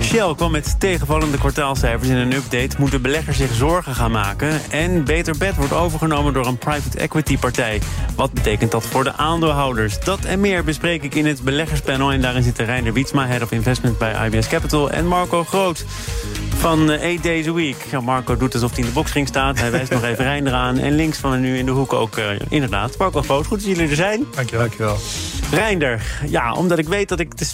Shell kwam met tegenvallende kwartaalcijfers in een update. Moeten beleggers zich zorgen gaan maken? En Beter Bed wordt overgenomen door een private equity partij. Wat betekent dat voor de aandeelhouders? Dat en meer bespreek ik in het beleggerspanel. En daarin zitten Reiner Wietsma, Head of Investment bij IBS Capital... en Marco Groot van 8 eh, Days a Week. Ja, Marco doet alsof hij in de boxring staat. Hij wijst nog even Reiner aan. En links van hem nu in de hoek ook uh, inderdaad. Marco Groot, goed dat jullie er zijn. Dankjewel. Dankjewel. Reinder, ja, omdat ik weet dat ik de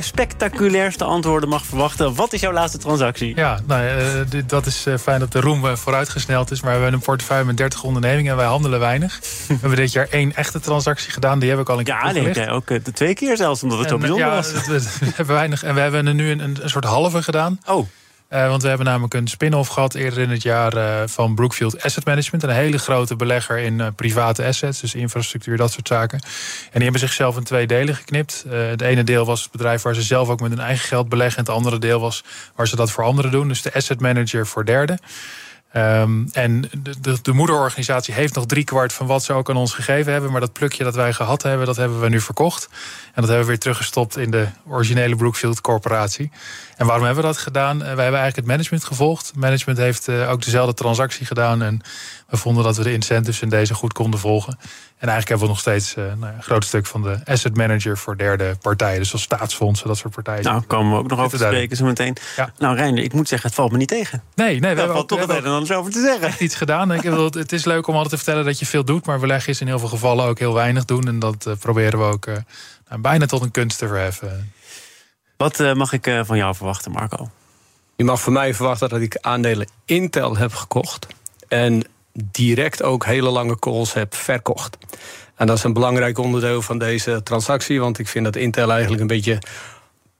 spectaculairste antwoorden mag verwachten. Wat is jouw laatste transactie? Ja, nou, uh, dat is uh, fijn dat de roem vooruitgesneld is. Maar we hebben een portefeuille met 30 ondernemingen en wij handelen weinig. we hebben dit jaar één echte transactie gedaan. Die heb ik al een keer Ja, nee, ook de twee keer zelfs, omdat het en, zo bijzonder ja, was. We, we hebben weinig. En we hebben er nu een, een soort halve gedaan. Oh. Uh, want we hebben namelijk een spin-off gehad eerder in het jaar uh, van Brookfield Asset Management. Een hele grote belegger in uh, private assets, dus infrastructuur, dat soort zaken. En die hebben zichzelf in twee delen geknipt. het ene deel was het bedrijf waar ze zelf ook met hun eigen geld beleggen. En het andere deel was waar ze dat voor anderen doen. Dus de asset manager voor derde. Um, en de, de, de, moederorganisatie heeft nog driekwart van wat ze ook aan ons gegeven hebben. Maar dat plukje dat wij gehad hebben, dat hebben we nu verkocht. En dat hebben we weer teruggestopt in de originele Brookfield Corporatie. En waarom hebben we dat gedaan? wij hebben eigenlijk het management gevolgd. Management heeft uh, ook dezelfde transactie gedaan. En we vonden dat we de incentives in deze goed konden volgen. En eigenlijk hebben we nog steeds uh, nou een groot stuk van de asset manager voor derde partijen. Dus als staatsfondsen, dat soort partijen. Nou, komen we ook nog over te spreken zo meteen. Ja. Nou, Reiner, ik moet zeggen, het valt me niet tegen. Nee, nee we Daar hebben valt toch wat anders over te zeggen. Echt iets gedaan. Ik bedoel, het is leuk om altijd te vertellen dat je veel doet. Maar we leggen is in heel veel gevallen ook heel weinig doen. En dat uh, proberen we ook uh, nou, bijna tot een kunst te verheffen. Wat uh, mag ik van jou verwachten, Marco? Je mag van mij verwachten dat ik aandelen Intel heb gekocht. En direct ook hele lange calls heb verkocht. En dat is een belangrijk onderdeel van deze transactie. Want ik vind dat Intel eigenlijk een beetje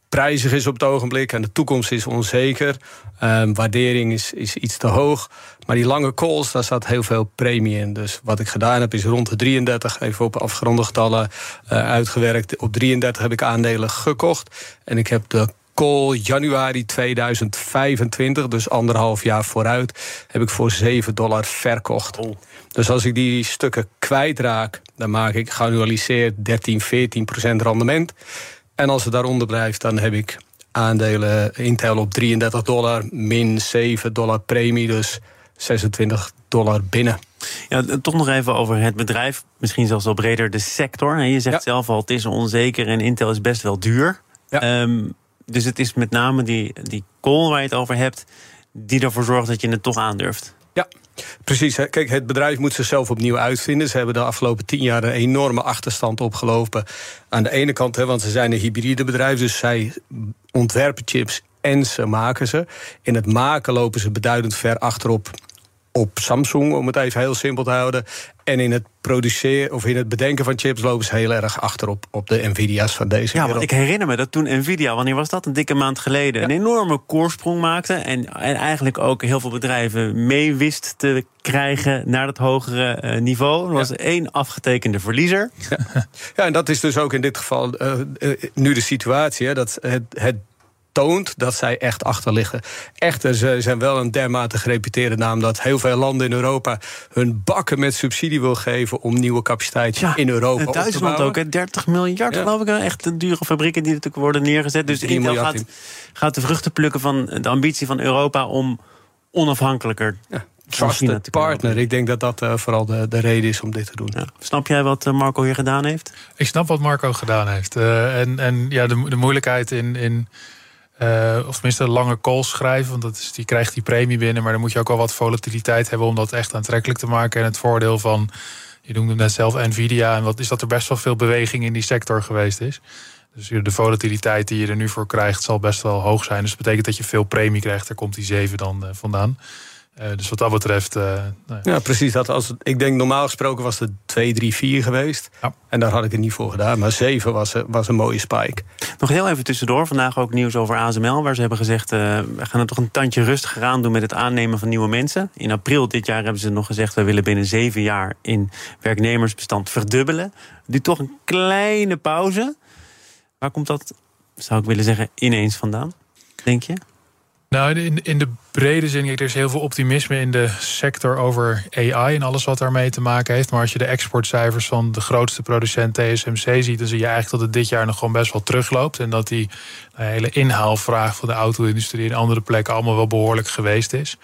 prijzig is op het ogenblik. En de toekomst is onzeker. Um, waardering is, is iets te hoog. Maar die lange calls, daar staat heel veel premie in. Dus wat ik gedaan heb, is rond de 33, even op afgeronde getallen uh, uitgewerkt. Op 33 heb ik aandelen gekocht. En ik heb de call januari 2025, dus anderhalf jaar vooruit, heb ik voor 7 dollar verkocht. Oh. Dus als ik die stukken kwijtraak, dan maak ik geannualiseerd 13, 14 procent rendement. En als het daaronder blijft, dan heb ik aandelen Intel op 33 dollar, min 7 dollar premie, dus 26 dollar binnen. Ja, toch nog even over het bedrijf, misschien zelfs wel breder de sector. Je zegt ja. zelf al, het is onzeker en Intel is best wel duur. Ja. Um, dus het is met name die, die call waar je het over hebt, die ervoor zorgt dat je het toch aandurft. Ja, precies. Kijk, het bedrijf moet zichzelf opnieuw uitvinden. Ze hebben de afgelopen tien jaar een enorme achterstand opgelopen. Aan de ene kant, hè, want ze zijn een hybride bedrijf, dus zij ontwerpen chips en ze maken ze. In het maken lopen ze beduidend ver achterop op Samsung, om het even heel simpel te houden. En in het produceren of in het bedenken van chips lopen ze heel erg achterop op de Nvidia's van deze Ja, wereld. want ik herinner me dat toen Nvidia, wanneer was dat? Een dikke maand geleden, ja. een enorme koorsprong maakte. En, en eigenlijk ook heel veel bedrijven mee wist te krijgen naar dat hogere uh, niveau. Er was ja. één afgetekende verliezer. Ja. ja, en dat is dus ook in dit geval uh, uh, nu de situatie. Hè, dat het, het toont dat zij echt achter liggen. Echter, ze zijn wel een dermate gereputeerde naam... dat heel veel landen in Europa hun bakken met subsidie wil geven... om nieuwe capaciteit ja, in Europa Duitsland ook, hè, 30 miljard ja. geloof ik. Echt een dure fabrieken die natuurlijk worden neergezet. Dus Intel gaat, gaat de vruchten plukken van de ambitie van Europa... om onafhankelijker ja. Trusted partner. Ik denk dat dat uh, vooral de, de reden is om dit te doen. Ja. Snap jij wat Marco hier gedaan heeft? Ik snap wat Marco gedaan heeft. Uh, en, en ja, de, de moeilijkheid in... in uh, of tenminste lange calls schrijven. Want dat is, die krijgt die premie binnen. Maar dan moet je ook wel wat volatiliteit hebben om dat echt aantrekkelijk te maken. En het voordeel van, je noemde net zelf Nvidia. En wat is dat er best wel veel beweging in die sector geweest is. Dus de volatiliteit die je er nu voor krijgt, zal best wel hoog zijn. Dus dat betekent dat je veel premie krijgt. Daar komt die 7 dan uh, vandaan. Uh, dus wat dat betreft. Uh, nou ja. ja. precies. Dat als, ik denk normaal gesproken was het 2, 3, 4 geweest. Ja. En daar had ik het niet voor gedaan. Maar 7 was, was een mooie spike. Nog heel even tussendoor. Vandaag ook nieuws over ASML. Waar ze hebben gezegd: uh, we gaan het toch een tandje rustiger aan doen met het aannemen van nieuwe mensen. In april dit jaar hebben ze nog gezegd: we willen binnen 7 jaar in werknemersbestand verdubbelen. Nu toch een kleine pauze. Waar komt dat, zou ik willen zeggen, ineens vandaan? Denk je? Nou, in, in de brede zin, er is heel veel optimisme in de sector over AI en alles wat daarmee te maken heeft. Maar als je de exportcijfers van de grootste producent TSMC ziet, dan zie je eigenlijk dat het dit jaar nog gewoon best wel terugloopt. En dat die nou, hele inhaalvraag van de auto-industrie in andere plekken allemaal wel behoorlijk geweest is.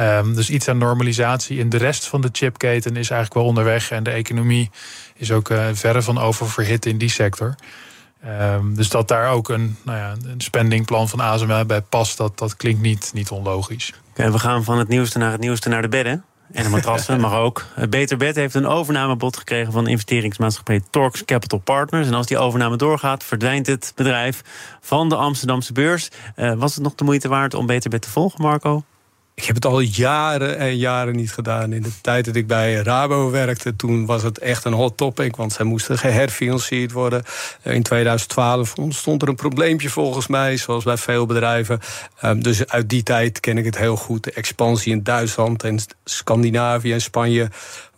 Um, dus iets aan normalisatie in de rest van de chipketen is eigenlijk wel onderweg. En de economie is ook uh, verre van oververhit in die sector. Um, dus dat daar ook een, nou ja, een spendingplan van ASML bij past, dat, dat klinkt niet, niet onlogisch. Okay, we gaan van het nieuwste naar het nieuwste naar de bedden. En de matrassen mag ook. Beter Bed heeft een overnamebod gekregen van de investeringsmaatschappij Torx Capital Partners. En als die overname doorgaat, verdwijnt het bedrijf van de Amsterdamse beurs. Uh, was het nog de moeite waard om Beter Bed te volgen, Marco? Ik heb het al jaren en jaren niet gedaan. In de tijd dat ik bij Rabo werkte, toen was het echt een hot topic. Want zij moesten geherfinancierd worden. Eh, in 2012 ontstond er een probleempje volgens mij, zoals bij veel bedrijven. Ehm, dus uit die tijd ken ik het heel goed. De expansie in Duitsland en Scandinavië en Spanje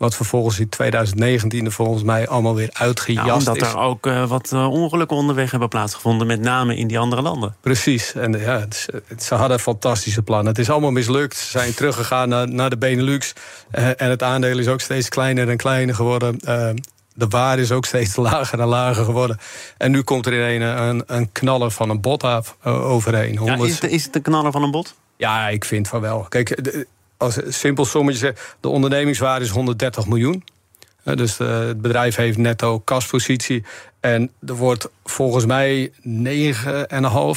wat vervolgens in 2019 er volgens mij allemaal weer uitgejast ja, omdat er ook uh, wat uh, ongelukken onderweg hebben plaatsgevonden, met name in die andere landen. Precies. En ja, het, het, ze hadden fantastische plannen. Het is allemaal mislukt. Ze zijn teruggegaan naar, naar de Benelux. Uh, en het aandeel is ook steeds kleiner en kleiner geworden. de waarde is ook steeds lager en lager geworden. En nu komt er in een, een, een knaller van een bot af, overheen. Ja, is, het, is het een knaller van een bot? Ja, ik vind van wel. Kijk, de, als simpel sommetje de ondernemingswaarde is 130 miljoen. Dus eh, het bedrijf heeft netto kaspositie. En er wordt volgens mij 9,5,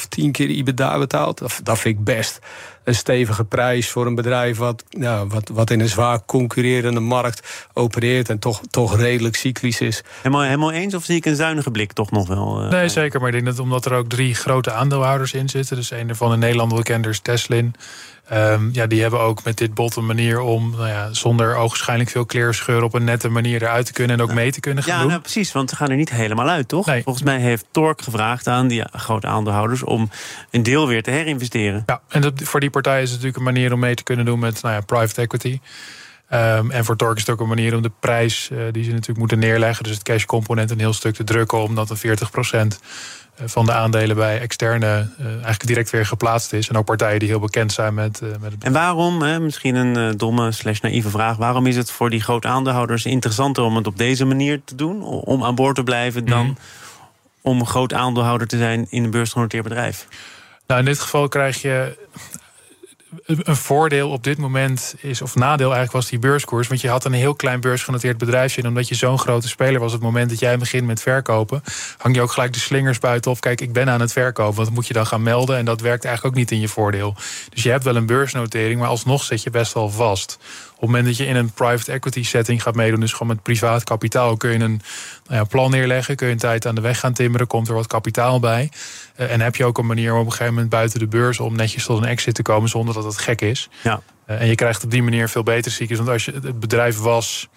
10 keer IBDA betaald. Dat, vind ik best een stevige prijs voor een bedrijf wat, ja, wat, wat in een zwaar concurrerende markt opereert en toch, toch redelijk cyclisch is. Helemaal, helemaal eens of zie ik een zuinige blik toch nog wel? Uh, nee, zeker. Maar ik denk dat omdat er ook drie grote aandeelhouders in zitten. Dus een ervan in Nederland bekend is Teslin. Um, ja, die hebben ook met dit bot een manier om nou ja, zonder ogenschijnlijk veel kleerscheur op een nette manier eruit te kunnen en ook mee te kunnen gaan ja, doen. Ja, nou, precies, want ze gaan er niet helemaal uit, toch? Nee. Volgens mij heeft Torque gevraagd aan die grote aandeelhouders om een deel weer te herinvesteren. Ja, en dat, voor die partij is het natuurlijk een manier om mee te kunnen doen met nou ja, private equity. Um, en voor Torque is het ook een manier om de prijs uh, die ze natuurlijk moeten neerleggen, dus het cash component een heel stuk te drukken, omdat een 40% eh, van de aandelen bij externe uh, eigenlijk direct weer geplaatst is. En ook partijen die heel bekend zijn met, uh, met het En waarom, hè, misschien een domme slash naïeve vraag... waarom is het voor die grote aandeelhouders interessanter om het op deze manier te doen... om aan boord te blijven dan mm. om groot aandeelhouder te zijn in een beursgenoteerd bedrijf? Nou, in dit geval krijg je een voordeel op dit moment is, of nadeel eigenlijk was die beurskoers. Want je had een heel klein beursgenoteerd bedrijfje. En omdat je zo'n grote speler was, op het moment dat jij begint met verkopen, hang je ook gelijk de slingers buitenop. Kijk, ik ben aan het verkopen. Wat moet je dan gaan melden? En dat werkt eigenlijk ook niet in je voordeel. Dus je hebt wel een beursnotering, maar alsnog zit je best wel vast. Op het moment dat je in een private equity setting gaat meedoen, dus gewoon met privaat kapitaal, kun je een nou ja, plan neerleggen, kun je een tijd aan de weg gaan timmeren, komt er wat kapitaal bij. Uh, en heb je ook een manier om op een gegeven moment buiten de beurs om netjes tot een exit te komen zonder dat het gek is. Ja. Uh, en je krijgt op die manier veel beter ziekjes. Want als je het bedrijf was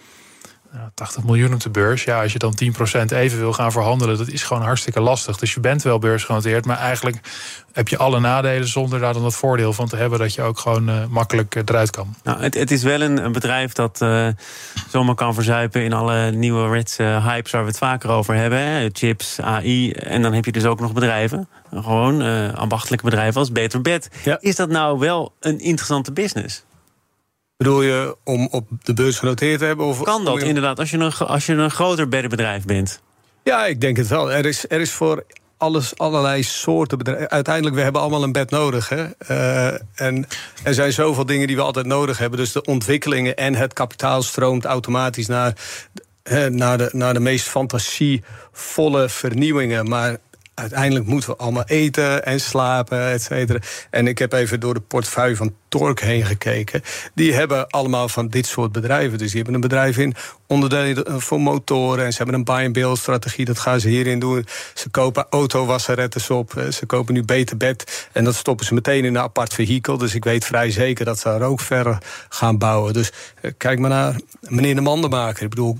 80 miljoen op de beurs. Ja, als je dan 10% even wil gaan verhandelen, dat is gewoon hartstikke lastig. Dus je bent wel beursgenoteerd, maar eigenlijk heb je alle nadelen zonder daar dan het voordeel van te hebben dat je ook gewoon uh, makkelijk uh, eruit kan. Nou, het, het, is wel een, een bedrijf dat uh, zomaar kan verzuipen in alle nieuwe reds hypes waar we het vaker over hebben. Hè? Chips, AI. En dan heb je dus ook nog bedrijven. Gewoon ambachtelijke bedrijven als Beter Bed. Ja. Is dat nou wel een interessante business? Bedoel je om op de beurs genoteerd te hebben? Of kan dat inderdaad, als je, een, als je een groter beddenbedrijf bent? Ja, ik denk het wel. Er is, er is voor alles, allerlei soorten bedrijven. Uiteindelijk, we hebben allemaal een bed nodig. Hè? Uh, en er zijn zoveel dingen die we altijd nodig hebben. Dus de ontwikkelingen en het kapitaal stroomt automatisch naar, naar, de, naar de meest fantasievolle vernieuwingen. Maar uiteindelijk moeten we allemaal eten en slapen, et cetera. En ik heb even door de portefeuille van Torque heen gekeken. Die hebben allemaal van dit soort bedrijven. Dus die hebben een bedrijf in onderdelen voor motoren. En ze hebben een buy-and-build strategie. Dat gaan ze hierin doen. Ze kopen autowasserettes op. Eh, ze kopen nu beter bed. En dat stoppen ze meteen in een apart vehikel. Dus ik weet vrij zeker dat ze daar ook verder gaan bouwen. Dus eh, kijk maar naar meneer de Mandenmaker. Ik bedoel,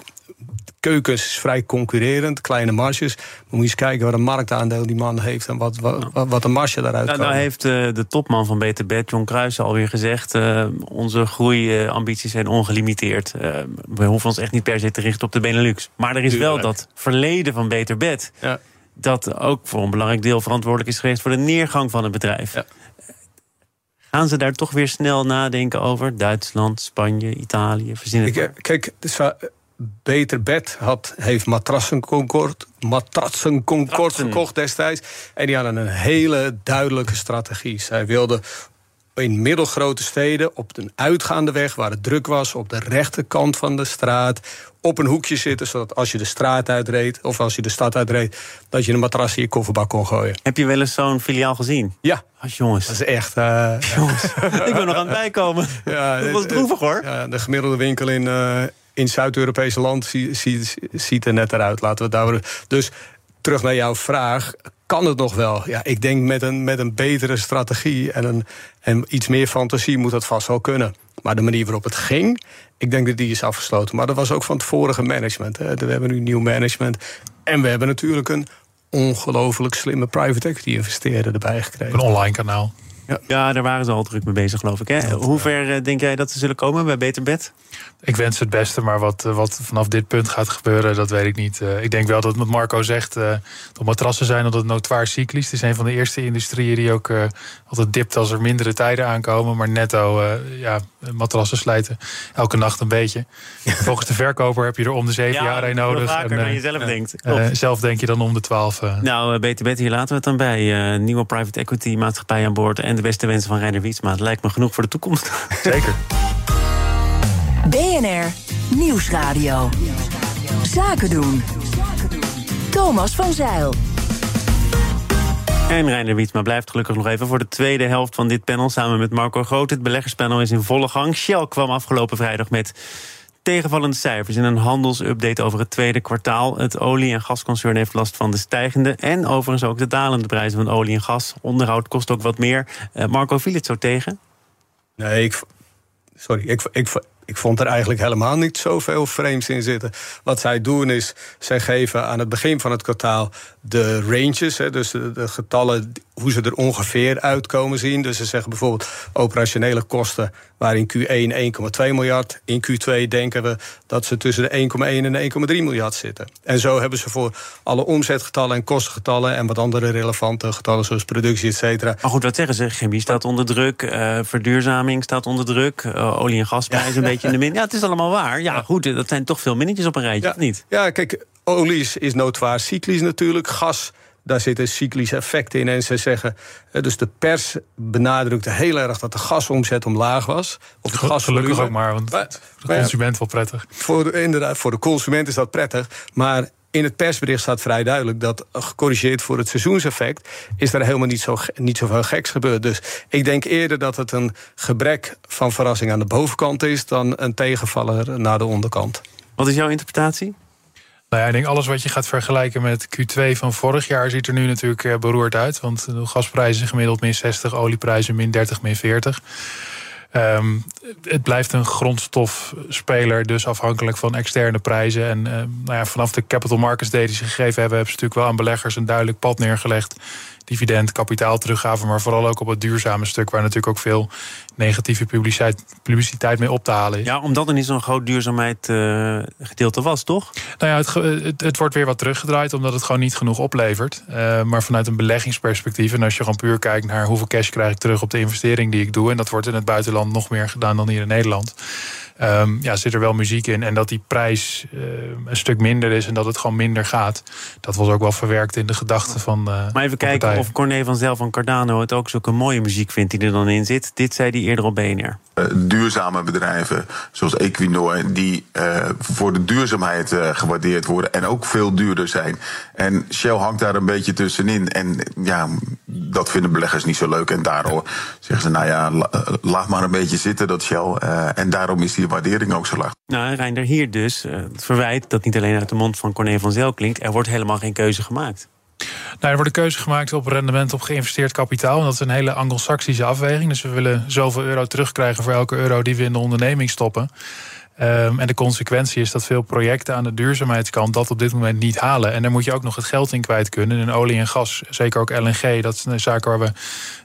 keukens is vrij concurrerend, kleine marges. Maar moet je eens kijken wat een marktaandeel die man heeft en wat, wat, wat een marge daaruit nou, Nou heeft uh, de topman van Beter Bed, John Kruijs, alweer gezegd... Uh, onze groeiambities zijn ongelimiteerd. Uh, we hoeven ons echt niet per se te richten op de Benelux. Maar er is wel dat verleden van Beter Bed... Ja. dat ook voor een belangrijk deel verantwoordelijk is geweest... voor de neergang van het bedrijf. Ja. Gaan ze daar toch weer snel nadenken over? Duitsland, Spanje, Italië, verzin het Kijk, dus, Beter Bed had, heeft Matrassenconcord, Matrassenconcord gekocht destijds. En die hadden een hele duidelijke strategie. Zij wilden in middelgrote steden op een uitgaande weg waar het druk was, op de rechterkant van de straat, op een hoekje zitten, zodat als je de straat uitreed of als je de stad uitreed, dat je een matras in je kofferbak kon gooien. Heb je wel eens zo'n filiaal gezien? Ja. Als jongens. Dat is echt. Uh, jongens, ik ben nog aan het bijkomen. Ja, dat was droevig hoor. Ja, de gemiddelde winkel in, uh, in Zuid-Europese land ziet, er net eruit. Laten we het daar. Dus terug naar jouw vraag. Kan het nog wel? Ja, ik denk met een, met een betere strategie en, een, en iets meer fantasie moet dat vast wel kunnen. Maar de manier waarop het ging, ik denk dat die is afgesloten. Maar dat was ook van het vorige management. Hè. We hebben nu nieuw management. En we hebben natuurlijk een ongelooflijk slimme private equity investeerder erbij gekregen. Een online kanaal. Ja. ja, daar waren ze al druk mee bezig, geloof ik. Hè? Hoe ver eh, denk jij dat ze zullen komen bij Beter Bed? Ik wens het beste, maar wat, eh, wat vanaf dit punt gaat gebeuren, dat weet ik niet. Uh, ik denk wel dat wat Marco zegt, uh, dat matrassen zijn dat het notoir cyclisch. Het is een van de eerste industrieën die ook uh, altijd dipt als er mindere tijden aankomen. Maar netto, ja, matrassen slijten elke nacht een beetje. Volgens de verkoper heb je er om de zeven jaar een nodig. Vaker en, dan je zelf denkt. zelf denk je dan om de twaalf. Nou, Beter Bed, hier laten we het dan bij. nieuwe private equity maatschappij aan boord en de beste wensen van Reiner Wietsma. Het lijkt me genoeg voor de toekomst. Zeker. BNR Nieuwsradio. Zaken doen. Thomas van Zeil. En Reiner Wietsma blijft gelukkig nog even voor de tweede helft van dit panel samen met Marco Groot. Het beleggerspanel is in volle gang. Shell kwam afgelopen vrijdag met tegenvallende cijfers in een handelsupdate over het tweede kwartaal. Het olie- en gasconcern heeft last van de stijgende en overigens ook de dalende prijzen van olie en gas. Onderhoud kost ook wat meer. Uh, Marco, viel het zo tegen? Nee, ik, sorry, ik, ik, ik vond er eigenlijk helemaal niet zoveel frames in zitten. Wat zij doen is, zij geven aan het begin van het kwartaal de ranges, hè, dus de, getallen, hoe ze er ongeveer uitkomen zien. Dus ze zeggen bijvoorbeeld operationele kosten waren in Q1 1,2 miljard. In Q2 denken we dat ze tussen de 1,1 en de 1,3 miljard zitten. En zo hebben ze voor alle omzetgetallen en kostengetallen en wat andere relevante getallen zoals productie, et cetera. Maar goed, wat zeggen ze? Chemie staat onder druk, uh, verduurzaming staat onder druk, uh, olie- en gasprijzen een beetje in de min. Ja, het is allemaal waar. Ja, goed, dat zijn toch veel minnetjes op een rijtje, ja. of niet? Ja, kijk, olie is noodwaar cyclisch natuurlijk. Gas, daar zitten cyclische effecten in. En ze zeggen, eh, dus de pers benadrukte heel erg dat de gasomzet omlaag was. Of de Gelukkig ook maar, want voor de consument wel prettig. Voor de, inderdaad, voor de consument is dat prettig. Maar in het persbericht staat vrij duidelijk dat gecorrigeerd voor het seizoenseffect is er helemaal niet, zo, niet zoveel geks gebeurd. Dus ik denk eerder dat het een gebrek van verrassing aan de bovenkant is dan een tegenvaller naar de onderkant. Wat is jouw interpretatie? Nou ja, ik denk alles wat je gaat vergelijken met Q2 van vorig jaar ziet er nu natuurlijk eh, beroerd uit. Want de gasprijzen gemiddeld min 60, olieprijzen min 30, min 40. Um, het blijft een grondstofspeler, dus afhankelijk van externe prijzen. En uh, nou ja, vanaf de capital markets day die ze gegeven hebben, hebben ze natuurlijk wel aan beleggers een duidelijk pad neergelegd dividend, kapitaal teruggaven, maar vooral ook op het duurzame stuk, waar natuurlijk ook veel negatieve publiciteit, publiciteit mee op te halen is. Ja, omdat er niet zo'n groot duurzaamheid uh, gedeelte was, toch? Nou ja, het, het, het, wordt weer wat teruggedraaid, omdat het gewoon niet genoeg oplevert. Uh, maar vanuit een beleggingsperspectief, en als je gewoon puur kijkt naar hoeveel cash krijg ik terug op de investering die ik doe, en dat wordt in het buitenland nog meer gedaan dan hier in Nederland ehm, ja, zit er wel muziek in. En dat die prijs uh, een stuk minder is en dat het gewoon minder gaat. Dat was ook wel verwerkt in de gedachten van. Uh, maar even kijken of Corné van Zelf van Cardano het ook zulke mooie muziek vindt die er dan in zit. Dit zei hij eerder op BNR. Uh, duurzame bedrijven zoals Equinor, die voor de duurzaamheid gewaardeerd worden en ook veel duurder zijn. En Shell hangt daar een beetje tussenin. En ja, dat vinden beleggers niet zo leuk. En daarom zeggen ze, nou ja, laat maar een beetje zitten, dat Shell. en daarom is die waardering ook zo laag. Nou, Reinder, hier dus het verwijt dat niet alleen uit de mond van Corné van Zel klinkt. Er wordt helemaal geen keuze gemaakt. Nou, er wordt een keuze gemaakt op rendement op geïnvesteerd kapitaal. En dat is een hele anglo-saxische afweging. Dus we willen zoveel euro terugkrijgen voor elke euro die we in de onderneming stoppen. Um, en de consequentie is dat veel projecten aan de duurzaamheidskant dat op dit moment niet halen. En daar moet je ook nog het geld in kwijt kunnen. In olie en gas, zeker ook LNG, dat is een zaak waar we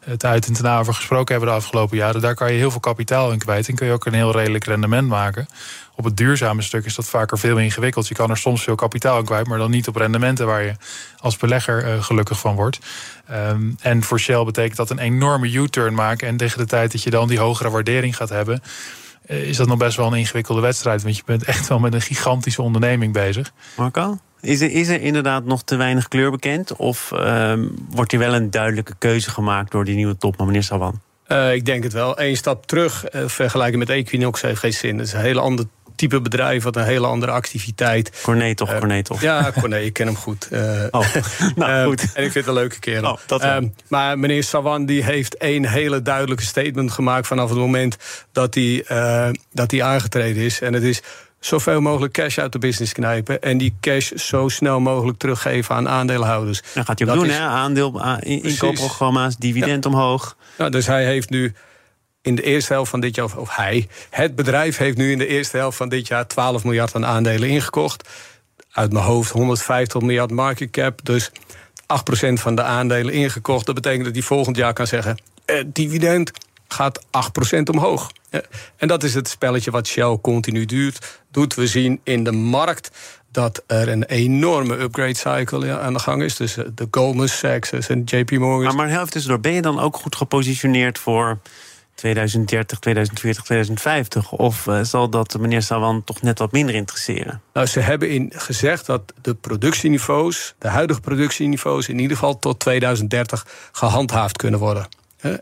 het uit en ten over gesproken hebben de afgelopen jaren. Daar kan je heel veel kapitaal in kwijt en kun je ook een heel redelijk rendement maken. Op het duurzame stuk is dat vaker veel ingewikkeld. Je kan er soms veel kapitaal in kwijt, maar dan niet op rendementen waar je als belegger uh, gelukkig van wordt. Um, en voor Shell betekent dat een enorme U-turn maken. En tegen de tijd dat je dan die hogere waardering gaat hebben eh, is dat nog best wel een ingewikkelde wedstrijd. Want je bent echt wel met een gigantische onderneming bezig. Marco? Is er, is er inderdaad nog te weinig kleur bekend? Of uh, wordt hier wel een duidelijke keuze gemaakt door die nieuwe topman, meneer Sawan? Uh, ik denk het wel. Eén stap terug uh, vergelijken met Equinox heeft geen zin. Het is een hele andere type bedrijf, wat een hele andere activiteit. Corné toch, uh, Corné toch? Ja, Corné, ik ken hem goed. Uh, oh, nou goed. en ik vind het een leuke kerel. Oh, dat uh, maar meneer Sawan die heeft één hele duidelijke statement gemaakt... vanaf het moment dat hij, dat hij aangetreden is. En het is zoveel mogelijk cash uit de business knijpen... en die cash zo snel mogelijk teruggeven aan aandeelhouders. Dat gaat hij ook doen, hè? Aandeel, inkoopprogramma's, dividend omhoog. Nou, dus hij heeft nu in de eerste helft van dit jaar, of hij, het bedrijf heeft nu in de eerste helft van dit jaar 12 miljard aan aandelen ingekocht. Uit mijn hoofd 150 miljard market cap. Dus 8% van de aandelen ingekocht. Dat betekent dat hij volgend jaar kan zeggen: eh, dividend gaat 8% omhoog. En dat is het spelletje wat Shell continu duurt, doet. We zien in de markt dat er een enorme upgrade cycle aan de gang is. Dus de Goldman Sachs en JP Morgan. Maar, maar helft is door. Ben je dan ook goed gepositioneerd voor 2030, 2040, 2050? Of uh, zal dat meneer Sawan toch net wat minder interesseren? Nou, ze hebben in gezegd dat de productieniveaus, de huidige productieniveaus, in ieder geval tot 2030 gehandhaafd kunnen worden.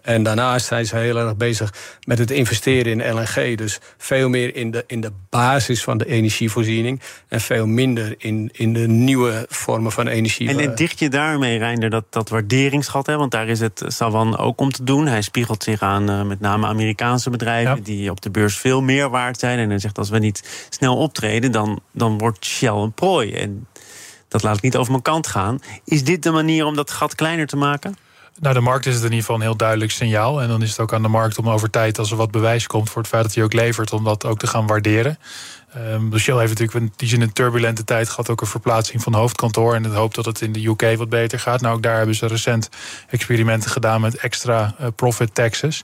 En daarnaast zijn ze heel erg bezig met het investeren in LNG. Dus veel meer in de, in de basis van de energievoorziening. En veel minder in, in de nieuwe vormen van energie. En dicht je daarmee, Reinder, dat, dat waarderingsgat? Hè? Want daar is het Savan ook om te doen. Hij spiegelt zich aan uh, met name Amerikaanse bedrijven... die op de beurs veel meer waard zijn. En hij zegt, als we niet snel optreden, dan, dan wordt Shell een prooi. En dat laat ik niet over mijn kant gaan. Is dit de manier om dat gat kleiner te maken? Nou, de markt is het in ieder geval een heel duidelijk signaal. En dan is het ook aan de markt om over tijd, als er wat bewijs komt voor het feit dat hij ook levert, om dat ook te gaan waarderen. Um, heeft natuurlijk in een turbulente tijd gehad ook een verplaatsing van hoofdkantoor. En het hoopt dat het in de UK wat beter gaat. Nou, ook daar hebben ze recent experimenten gedaan met extra uh, profit taxes.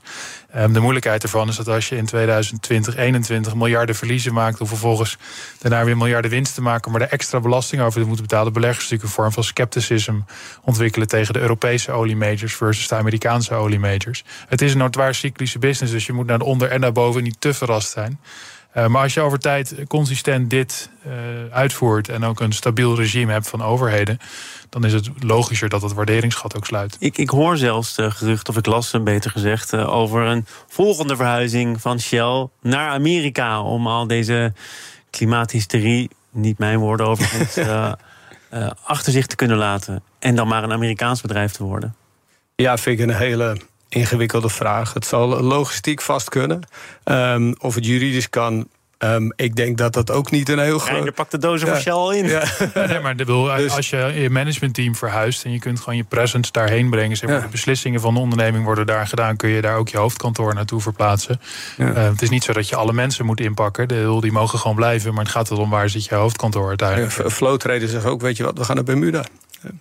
Um, de moeilijkheid ervan is dat als je in 2020, 21 miljarden verliezen maakt, om vervolgens daarna weer miljarden winst te maken, maar er extra belasting over te moeten betalen, beleggers natuurlijk een vorm van scepticism ontwikkelen tegen de Europese oliemajors versus de Amerikaanse oliemajors. Het is een noodwaar cyclische business, dus je moet naar de onder en naar boven niet te verrast zijn. Uh, maar als je over tijd consistent dit uh, uitvoert en ook een stabiel regime hebt van overheden, dan is het logischer dat het waarderingsgat ook sluit. Ik, ik hoor zelfs de gerucht, of ik las hem beter gezegd, uh, over een volgende verhuizing van Shell naar Amerika om al deze klimaathysterie, niet mijn woorden overigens, achter zich te kunnen laten en dan maar een Amerikaans bedrijf te worden. Ja, vind ik een hele ingewikkelde vraag. Het zal logistiek vast kunnen. Um, of het juridisch kan, Um, ik denk dat dat ook niet een heel groot... je pakt de dozen ja. van Shell in. Ja. nee, maar dus... als je je managementteam verhuist... en je kunt gewoon je presence daarheen brengen... Zeg maar, de beslissingen van de onderneming worden daar gedaan... kun je daar ook je hoofdkantoor naartoe verplaatsen. Uh, het is niet zo dat je alle mensen moet inpakken. De, die mogen gewoon blijven. Maar het gaat erom waar zit je hoofdkantoor uiteindelijk. Ja, Flow zegt ook, weet je wat, we gaan naar Bermuda.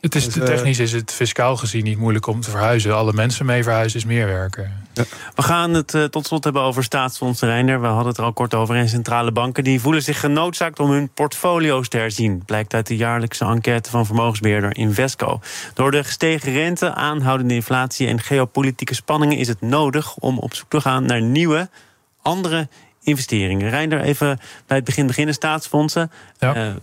Het is, dus, technisch is het fiscaal gezien niet moeilijk om te verhuizen. Alle mensen mee verhuizen is meer werken. Ja. We gaan het uh, tot slot hebben over staatsfondsen, Reiner. We hadden het er al kort over. En centrale banken die voelen zich genoodzaakt om hun portfolio's te herzien. Blijkt uit de jaarlijkse enquête van vermogensbeheerder Invesco. Door de gestegen rente, aanhoudende inflatie en geopolitieke spanningen is het nodig om op zoek te gaan naar nieuwe, andere investeringen. Reinder, even bij het begin beginnen. Staatsfondsen. Ja. Eh,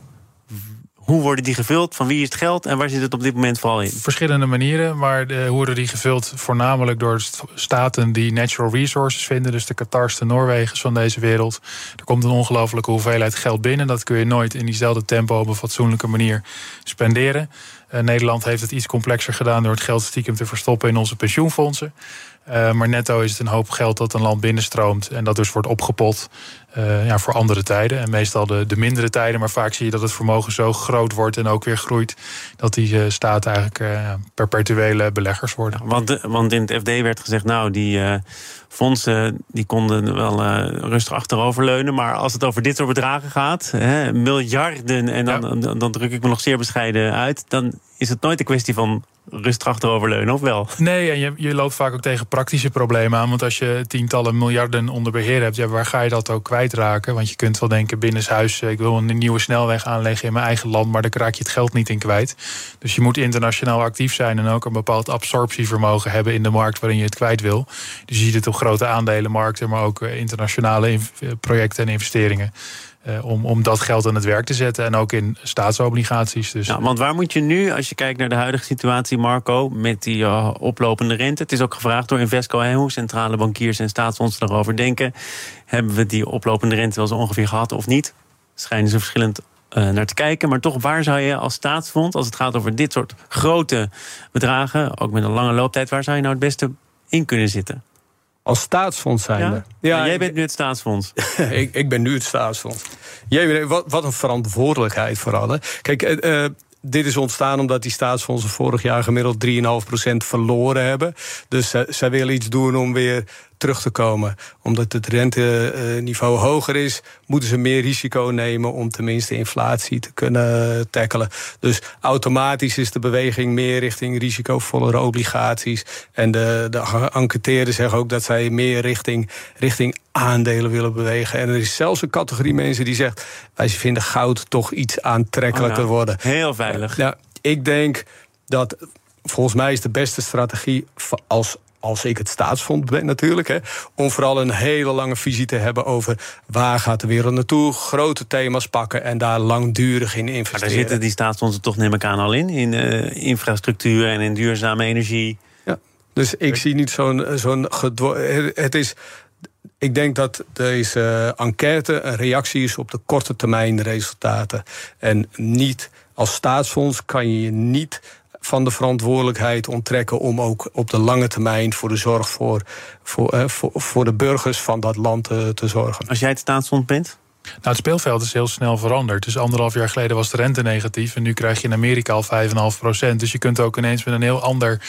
hoe worden die gevuld? Van wie is het geld? En waar zit het op dit moment vooral in? Verschillende manieren, maar de, hoe worden die gevuld? Voornamelijk door st- staten die natural resources vinden. Dus de Qatars, de Noorwegens van deze wereld. Er komt een ongelofelijke hoeveelheid geld binnen. Dat kun je nooit in diezelfde tempo op een fatsoenlijke manier spenderen. Eh, Nederland heeft het iets complexer gedaan door het geld stiekem te verstoppen in onze pensioenfondsen. Eh, maar netto is het een hoop geld dat een land binnenstroomt en dat dus wordt opgepot eh, ja, voor andere tijden. En meestal de, de mindere tijden, maar vaak zie je dat het vermogen zo groot wordt en ook weer groeit, dat die eh, staten eigenlijk perpetuele beleggers worden. Want, de- want in het FD werd gezegd, nou, die fondsen die konden wel rustig achteroverleunen. Maar als het over dit soort bedragen gaat, hè, miljarden, en dan, dan, dan druk ik me nog zeer bescheiden uit, dan is het nooit een kwestie van rustig achteroverleunen, of wel? Nee, en je, je loopt vaak ook tegen praktische problemen aan. Want als je tientallen miljarden onder beheer hebt, ja, waar ga je dat ook kwijtraken? Want je kunt wel denken, binnenshuis, eh, ik wil een nieuwe snelweg aanleggen in mijn eigen land, maar daar raak je het geld niet in kwijt. Dus je moet internationaal actief zijn en ook een bepaald absorptievermogen hebben in de markt waarin je het kwijt wil. Dus je ziet het op grote aandelenmarkten, maar ook eh, internationale eh, projecten en investeringen. Eh, om, om dat geld aan het werk te zetten. En ook in staatsobligaties. Dus want waar moet je nu, als je kijkt naar de huidige situatie, Marco, met die eh, oplopende rente? Het is ook gevraagd door Invesco en hoe centrale bankiers en staatsfondsen daarover denken. Hebben we die oplopende rente wel zo ongeveer gehad of niet? Schijnen ze verschillend eh, naar te kijken. Maar toch, waar zou je als staatsfonds, als het gaat over dit soort grote bedragen, ook met een lange looptijd, waar zou je nou het beste in kunnen zitten? Als staatsfonds zijnde. Ja? Ja, jij ik- bent nu het staatsfonds. ik, ik ben nu het staatsfonds. Jij, wat, wat een verantwoordelijkheid vooral. Hè. Kijk, eh, eh, dit is ontstaan omdat die staatsfondsen vorig jaar gemiddeld 3,5% verloren hebben. Dus zij- zij willen iets doen om weer terug te komen. Omdat het renteniveau hoger is, moeten ze meer risico nemen om tenminste inflatie te kunnen tackelen. Dus automatisch is de beweging meer richting risicovollere obligaties. En de, de enquêteurs zeggen ook dat zij meer richting, richting aandelen willen bewegen. En er is zelfs een categorie mensen die zegt: wij vinden goud toch iets aantrekkelijker Oh worden. Heel veilig. Ja, ik denk dat volgens mij is de beste strategie als. Als ik het staatsfonds ben natuurlijk. Hè, om vooral een hele lange visie te hebben over waar gaat de wereld naartoe. Grote thema's pakken en daar langdurig in Maar daar investeren. zitten die staatsfondsen toch, neem ik aan, al in. In eh, infrastructuur en in duurzame energie. Ja. Dus ik zie niet zo'n zo'n gedwo- Het is. Ik denk dat deze enquête een reactie is op de korte termijn resultaten. En niet als staatsfonds kan je je niet van de verantwoordelijkheid onttrekken om ook op de lange termijn voor de zorg voor, voor, eh, voor, voor de burgers van dat land eh, te zorgen. Als jij het staatsfonds bent, Nou, het speelveld is heel snel veranderd. Dus anderhalf jaar geleden was de rente negatief. En nu krijg je in Amerika al 5,5 procent. Dus je kunt ook ineens met een heel ander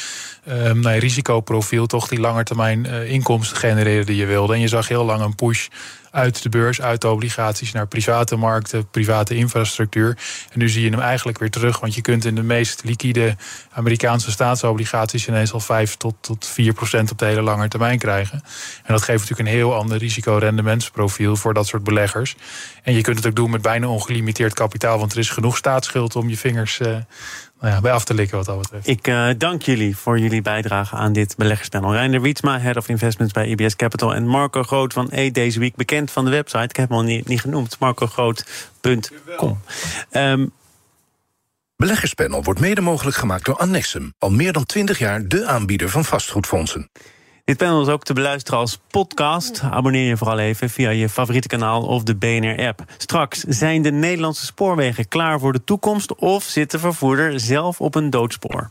ehm, nou risicoprofiel... toch die langetermijn eh inkomsten genereren die je wilde. En je zag heel lang een push uit de beurs, uit de obligaties... naar private markten, private infrastructuur. En nu zie je hem eigenlijk weer terug. Want je kunt in de meest liquide Amerikaanse staatsobligaties... ineens al 5 tot, tot 4 procent op de hele lange termijn krijgen. En dat geeft natuurlijk een heel ander risicorendementsprofiel... voor dat soort beleggers. En je kunt het ook doen met bijna ongelimiteerd kapitaal... want er is genoeg staatsschuld om je vingers eh, nou ja, bij af te likken wat dat betreft. ik eh, dank jullie voor jullie bijdrage aan dit beleggerspanel. Reiner Wietsma, Head of Investments bij IBS Capital... en Marco Groot van E Deze Week, bekend van de website. Ik heb hem al niet, niet genoemd, marcogroot.com. Ehm Beleggerspanel wordt mede mogelijk gemaakt door Annexum. Al meer dan 20 jaar de aanbieder van vastgoedfondsen. Dit panel is ook te beluisteren als podcast. Abonneer je vooral even via je favoriete kanaal of de BNR-app. Straks zijn de Nederlandse spoorwegen klaar voor de toekomst... of zit de vervoerder zelf op een doodspoor?